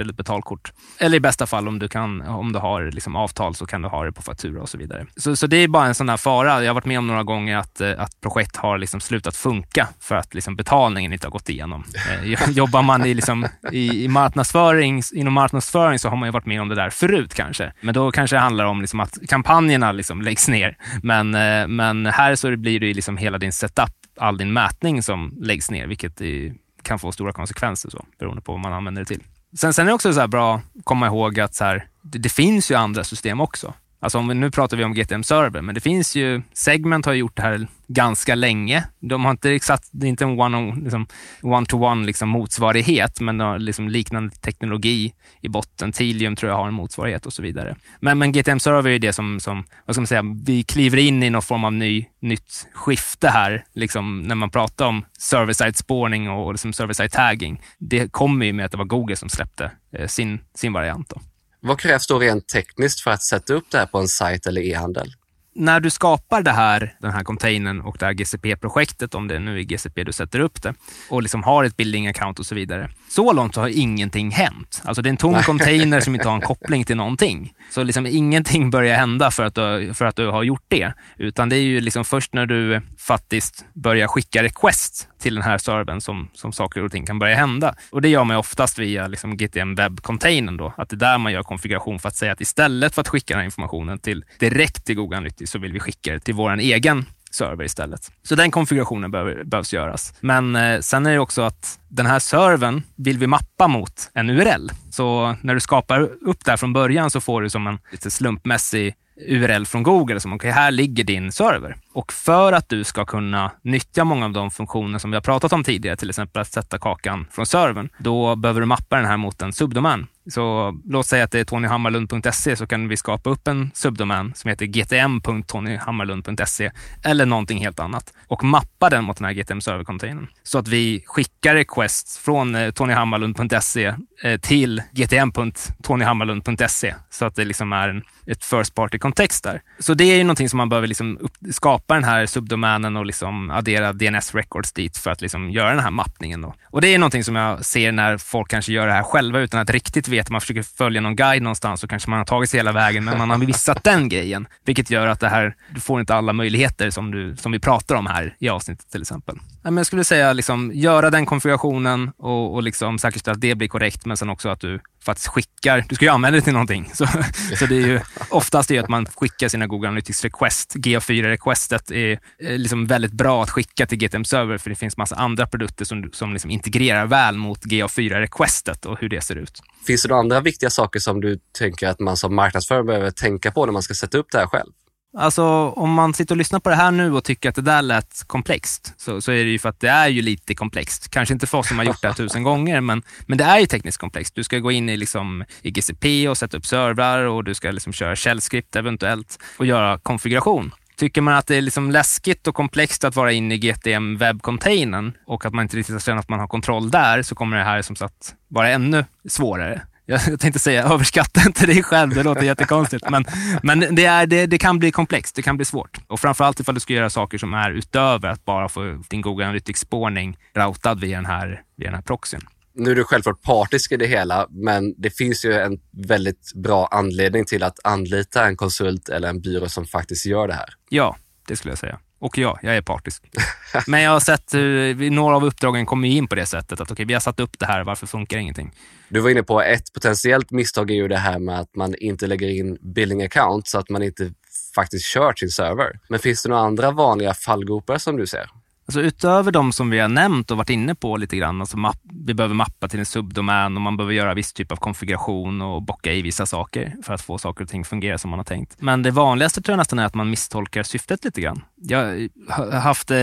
eller ett betalkort. Eller i bästa fall om du, kan, om du har liksom avtal så kan du ha det på faktura och så vidare. Så, så det är bara en sån här fara. Jag har varit med om några gånger att, eh, att projekt har liksom slutat funka för att liksom betalningen inte har gått igenom. Eh, jobbar man i, liksom, i, i marknadsföring, inom marknadsföring så har man ju varit med om det där förut kanske. Men då kanske det handlar om liksom att kampanjerna liksom läggs ner. Men, eh, men här så blir det liksom hela din setup, all din mätning som läggs ner, vilket kan få stora konsekvenser så, beroende på vad man använder det till. Sen, sen är det också så bra att komma ihåg att så här, det, det, finns ju andra system också. Alltså om vi, nu pratar vi om GTM Server, men det finns ju, Segment har gjort det här ganska länge. De har inte exakt, det är inte en liksom, one-to-one liksom, one liksom motsvarighet, men de har liksom liknande teknologi i botten. Tilium tror jag har en motsvarighet och så vidare. Men, men GTM Server är det som, som, vad ska man säga, vi kliver in i någon form av ny, nytt skifte här, liksom, när man pratar om server-side spårning och, och liksom server-side tagging. Det kommer ju med att det var Google som släppte eh, sin, sin variant. Då. Vad krävs då rent tekniskt för att sätta upp det här på en sajt eller e-handel? när du skapar det här, den här containern och det här GCP-projektet, om det nu är GCP du sätter upp det, och liksom har ett building account och så vidare. Så långt har ingenting hänt. Alltså det är en tom container som inte har en koppling till någonting. Så liksom ingenting börjar hända för att, du, för att du har gjort det. Utan det är ju liksom först när du faktiskt börjar skicka request till den här servern som, som saker och ting kan börja hända. Och det gör man oftast via liksom GTM webb-containern då, att det är där man gör konfiguration för att säga att istället för att skicka den här informationen till, direkt till Google Analytics så vill vi skicka det till vår egen server istället. Så den konfigurationen behöver, behövs göras. Men eh, sen är det också att den här servern vill vi mappa mot en URL. Så när du skapar upp det här från början så får du som en lite slumpmässig URL från Google som okay, här ligger din server. Och för att du ska kunna nyttja många av de funktioner som vi har pratat om tidigare, till exempel att sätta kakan från servern, då behöver du mappa den här mot en subdomän. Så låt säga att det är tonyhammarlund.se så kan vi skapa upp en subdomän som heter gtm.tonyhammarlund.se eller någonting helt annat och mappa den mot den här GTM server-containern. Så att vi skickar requests från eh, tonyhammarlund.se eh, till gtm.tonyhammarlund.se så att det liksom är en, ett first party-kontext där. Så det är ju någonting som man behöver liksom upp, skapa den här subdomänen och liksom addera DNS records dit för att liksom göra den här mappningen. Då. Och det är någonting som jag ser när folk kanske gör det här själva utan att riktigt veta. Man försöker följa någon guide någonstans så kanske man har tagit sig hela vägen, men man har missat den grejen. Vilket gör att det här, du får inte alla möjligheter som, du, som vi pratar om här i avsnittet till exempel. Jag skulle säga liksom, göra den konfigurationen och, och liksom säkerställa att det blir korrekt, men sen också att du faktiskt skickar, du ska ju använda det till någonting. Så, så det är ju oftast det att man skickar sina Google Analytics request. GA4-requestet är, är liksom väldigt bra att skicka till GTM Server för det finns massa andra produkter som, som liksom integrerar väl mot GA4-requestet och hur det ser ut. Finns det några andra viktiga saker som du tänker att man som marknadsförare behöver tänka på när man ska sätta upp det här själv? Alltså om man sitter och lyssnar på det här nu och tycker att det där lät komplext, så, så är det ju för att det är ju lite komplext. Kanske inte för oss som har gjort det här tusen gånger, men, men det är ju tekniskt komplext. Du ska gå in i, liksom, i GCP och sätta upp servrar och du ska liksom köra källskript eventuellt och göra konfiguration. Tycker man att det är liksom läskigt och komplext att vara inne i GTM webbcontainern och att man inte riktigt känner att man har kontroll där, så kommer det här som sagt vara ännu svårare jag tänkte säga överskatta inte dig själv, det låter jättekonstigt. Men, men det, är, det, det, kan bli komplext, det kan bli svårt. Och framförallt ifall du ska göra saker som är utöver att bara få din Google Analytics-spårning routad via den här, via den här proxyn. Nu är du självklart partisk i det hela, men det finns ju en väldigt bra anledning till att anlita en konsult eller en byrå som faktiskt gör det här. Ja, det skulle jag säga. Och ja, jag är partisk. Men jag har sett eh, hur några av uppdragen kommer in på det sättet. Att okej, okay, vi har satt upp det här, varför funkar ingenting? Du var inne på ett potentiellt misstag är ju det här med att man inte lägger in billing account så att man inte faktiskt kört sin server. Men finns det några andra vanliga fallgropar som du ser? Alltså utöver de som vi har nämnt och varit inne på lite grann, alltså mapp, vi behöver mappa till en subdomän och man behöver göra viss typ av konfiguration och bocka i vissa saker för att få saker och ting fungera som man har tänkt. Men det vanligaste tror jag nästan är att man misstolkar syftet lite grann. Jag har haft eh,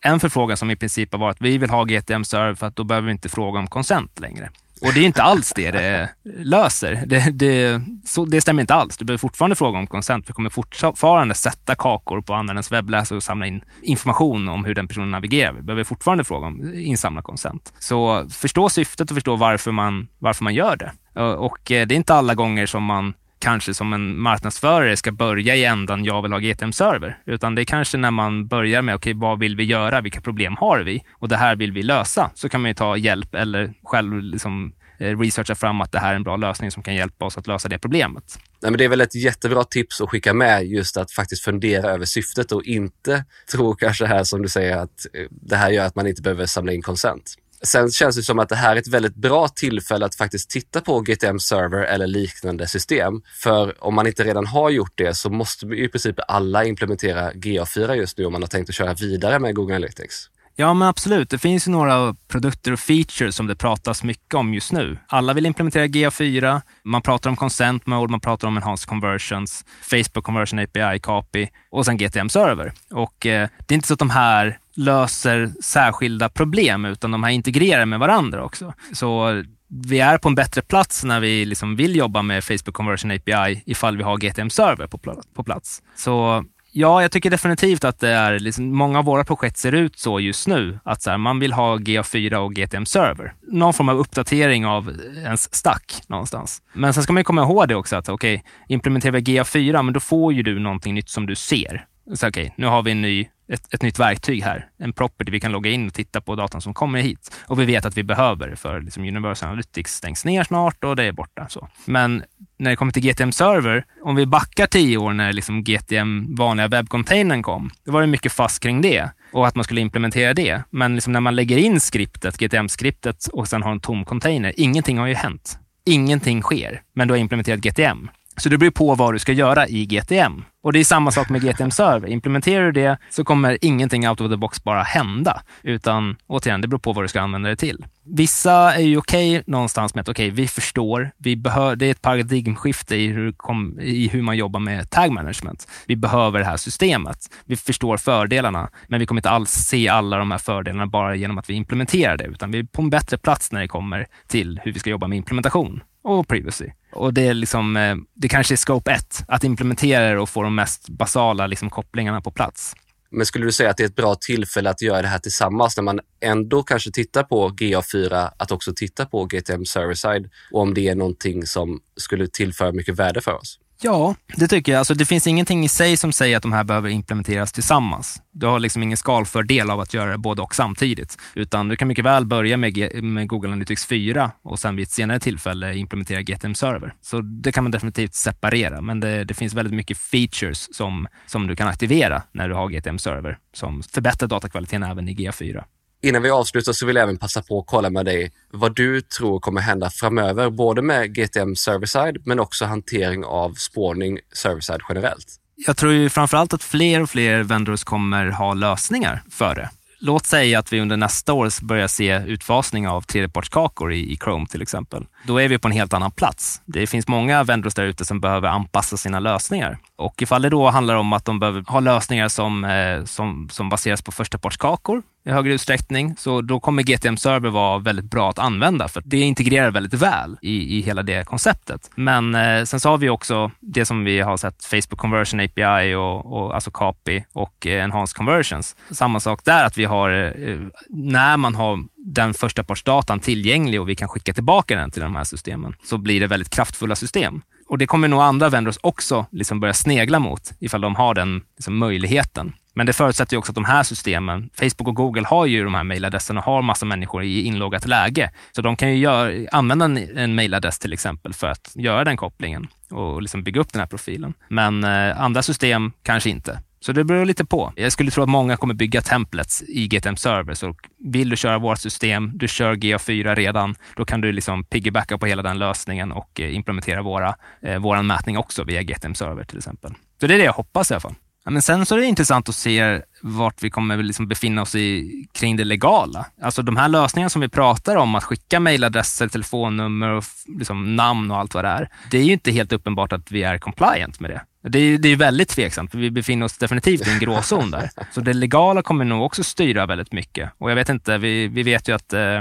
en förfrågan som i princip har varit vi vill ha GTM-server för att då behöver vi inte fråga om konsent längre. Och det är inte alls det det löser. Det, det, så, det stämmer inte alls. Du behöver fortfarande fråga om konsent. Vi kommer fortfarande sätta kakor på användarens webbläsare och samla in information om hur den personen navigerar. Vi behöver fortfarande fråga om insamla konsent. Så förstå syftet och förstå varför man, varför man gör det. Och eh, det är inte alla gånger som man kanske som en marknadsförare ska börja i ändan jag vill ha GTM-server. Utan det är kanske när man börjar med, okej, okay, vad vill vi göra? Vilka problem har vi? Och det här vill vi lösa. Så kan man ju ta hjälp eller själv liksom eh, researcha fram att det här är en bra lösning som kan hjälpa oss att lösa det problemet. Nej, men det är väl ett jättebra tips att skicka med just att faktiskt fundera över syftet och inte tro kanske här som du säger att eh, det här gör att man inte behöver samla in konsent. Sen känns det som att det här är ett väldigt bra tillfälle att faktiskt titta på GTM Server eller liknande system. För om man inte redan har gjort det så måste i princip alla implementera GA4 just nu om man har tänkt att köra vidare med Google Analytics. Ja, men absolut. Det finns ju några produkter och features som det pratas mycket om just nu. Alla vill implementera GA4. Man pratar om consent mode, man pratar om enhanced conversions, Facebook conversion API copy och sen GTM server. Och eh, det är inte så att de här löser särskilda problem, utan de här integrerar med varandra också. Så vi är på en bättre plats när vi liksom vill jobba med Facebook Conversion API ifall vi har GTM Server på, plats. Så Ja, jag tycker definitivt att det är, liksom, många av våra projekt ser ut så just nu. Att så här, man vill ha GA4 och GTM Server. Någon form av uppdatering av ens stack någonstans. Men sen ska man komma ihåg det också att okej, okay, implementerar vi GA4, men då får ju du någonting nytt som du ser. Så okej, okay, nu har vi en ny ett, ett nytt verktyg här, en property vi kan logga in och titta på datan som kommer hit. Och vi vet att vi behöver det, för liksom Universal Analytics stängs ner snart och det är borta. Så. Men när det kommer till GTM Server, om vi backar tio år när liksom GTM, vanliga webbcontainern kom, då var det mycket fast kring det och att man skulle implementera det. Men liksom när man lägger in skriptet, GTM-skriptet och sen har en tom container, ingenting har ju hänt. Ingenting sker, men du har implementerat GTM. Så det beror på vad du ska göra i GTM. Och det är samma sak med GTM Server. Implementerar du det så kommer ingenting out of the box bara hända. Utan återigen, det beror på vad du ska använda det till. Vissa är ju okej okay någonstans med att okej, okay, vi förstår. Vi behör, det är ett paradigmskifte i hur, kom, i hur man jobbar med tag management. Vi behöver det här systemet. Vi förstår fördelarna, men vi kommer inte alls se alla de här fördelarna bara genom att vi implementerar det, utan vi är på en bättre plats när det kommer till hur vi ska jobba med implementation och privacy. Och det är liksom, eh, det kanske är scope 1, att implementera det och få de mest basala liksom, kopplingarna på plats. Men skulle du säga att det är ett bra tillfälle att göra det här tillsammans när man ändå kanske tittar på GA4, att också titta på GTM Server-side och om det är någonting som skulle tillföra mycket värde för oss? Ja, det tycker jag. Alltså, det finns ingenting i sig som säger att de här behöver implementeras tillsammans. Du har liksom ingen skalfördel av att göra det både och samtidigt. Utan du kan mycket väl börja med, med Google Analytics 4 och sen vid ett senare tillfälle implementera GTM Server. Så det kan man definitivt separera, men det, det finns väldigt mycket features som, som du kan aktivera när du har GTM Server som förbättrar datakvaliteten även i GA4. Innan vi avslutar så vill jag även passa på att kolla med dig vad du tror kommer hända framöver, både med GTM ServiceSide men också hantering av spårning ServiceSide generellt. Jag tror ju framförallt att fler och fler vendors kommer ha lösningar för det. Låt säga att vi under nästa år börjar se utfasning av tredjepartskakor i, i Chrome till exempel. Då är vi på en helt annan plats. Det finns många vendors där ute som behöver anpassa sina lösningar. Och ifall det då handlar om att de behöver ha lösningar som, eh, som, som baseras på förstapartskakor i högre utsträckning, så då kommer GTM Server vara väldigt bra att använda för det integrerar väldigt väl i, i hela det konceptet. Men eh, sen så har vi också det som vi har sett, Facebook Conversion API och, och alltså CAPI och eh, Enhanced Conversions. Samma sak där, att vi har, eh, när man har den första partsdatan tillgänglig och vi kan skicka tillbaka den till de här systemen, så blir det väldigt kraftfulla system. Och det kommer nog andra vendors också liksom börja snegla mot ifall de har den liksom, möjligheten. Men det förutsätter ju också att de här systemen, Facebook och Google har ju de här mejladresserna och har massa människor i inloggat läge. Så de kan ju gör, använda en, en mejladress till exempel för att göra den kopplingen och liksom bygga upp den här profilen. Men eh, andra system kanske inte. Så det beror lite på. Jag skulle tro att många kommer bygga templets i GTM Server. Så vill du köra vårt system, du kör GA4 redan, då kan du liksom piggybacka på hela den lösningen och eh, implementera våra, eh, våran mätning också via GTM Server till exempel. Så det är det jag hoppas i alla fall. Ja, men sen så är det intressant att se vart vi kommer liksom befinna oss i, kring det legala. Alltså de här lösningarna som vi pratar om, att skicka mejladresser, telefonnummer, och liksom namn och allt vad det är. Det är ju inte helt uppenbart att vi är compliant med det. Det är, det är väldigt tveksamt, för vi befinner oss definitivt i en gråzon där. Så det legala kommer nog också styra väldigt mycket. Och jag vet inte, vi, vi vet ju att eh,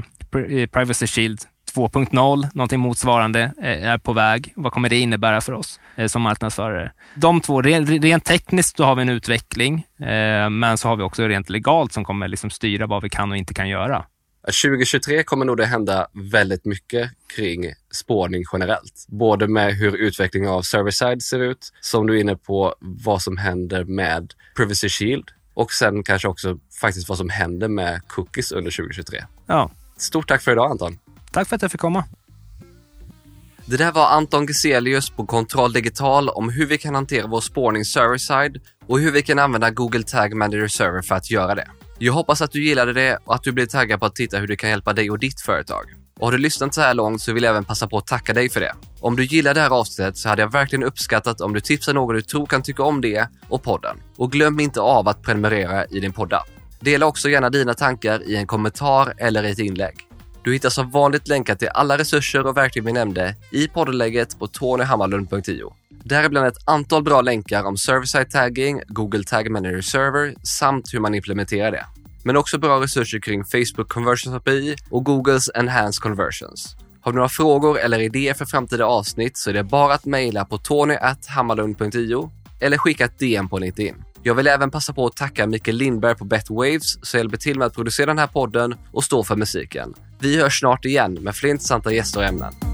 Privacy Shield 2.0, någonting motsvarande, eh, är på väg. Vad kommer det innebära för oss eh, som marknadsförare? De två, rent tekniskt så har vi en utveckling, eh, men så har vi också rent legalt som kommer liksom styra vad vi kan och inte kan göra. 2023 kommer nog det hända väldigt mycket kring spårning generellt. Både med hur utvecklingen av server-side ser ut, som du är inne på, vad som händer med Privacy Shield och sen kanske också faktiskt vad som händer med cookies under 2023. Ja. Stort tack för idag Anton. Tack för att jag fick komma. Det där var Anton Geselius på Kontroll Digital om hur vi kan hantera vår spårning server-side och hur vi kan använda Google Tag Manager Server för att göra det. Jag hoppas att du gillade det och att du blev taggad på att titta hur det kan hjälpa dig och ditt företag. Och har du lyssnat så här långt så vill jag även passa på att tacka dig för det. Om du gillar det här avsnittet så hade jag verkligen uppskattat om du tipsar någon du tror kan tycka om det och podden. Och glöm inte av att prenumerera i din poddapp. Dela också gärna dina tankar i en kommentar eller i ett inlägg. Du hittar som vanligt länkar till alla resurser och verktyg vi nämnde i poddlägget på tonyhammarlund.io. Däribland ett antal bra länkar om server-side tagging, Google Tag Manager Server samt hur man implementerar det. Men också bra resurser kring Facebook Conversions API och Googles Enhanced Conversions. Har du några frågor eller idéer för framtida avsnitt så är det bara att mejla på tonyhammarlund.io eller skicka ett DM på LinkedIn. Jag vill även passa på att tacka Mikael Lindberg på Betwaves som hjälper till med att producera den här podden och stå för musiken. Vi hörs snart igen med fler intressanta gäster och ämnen.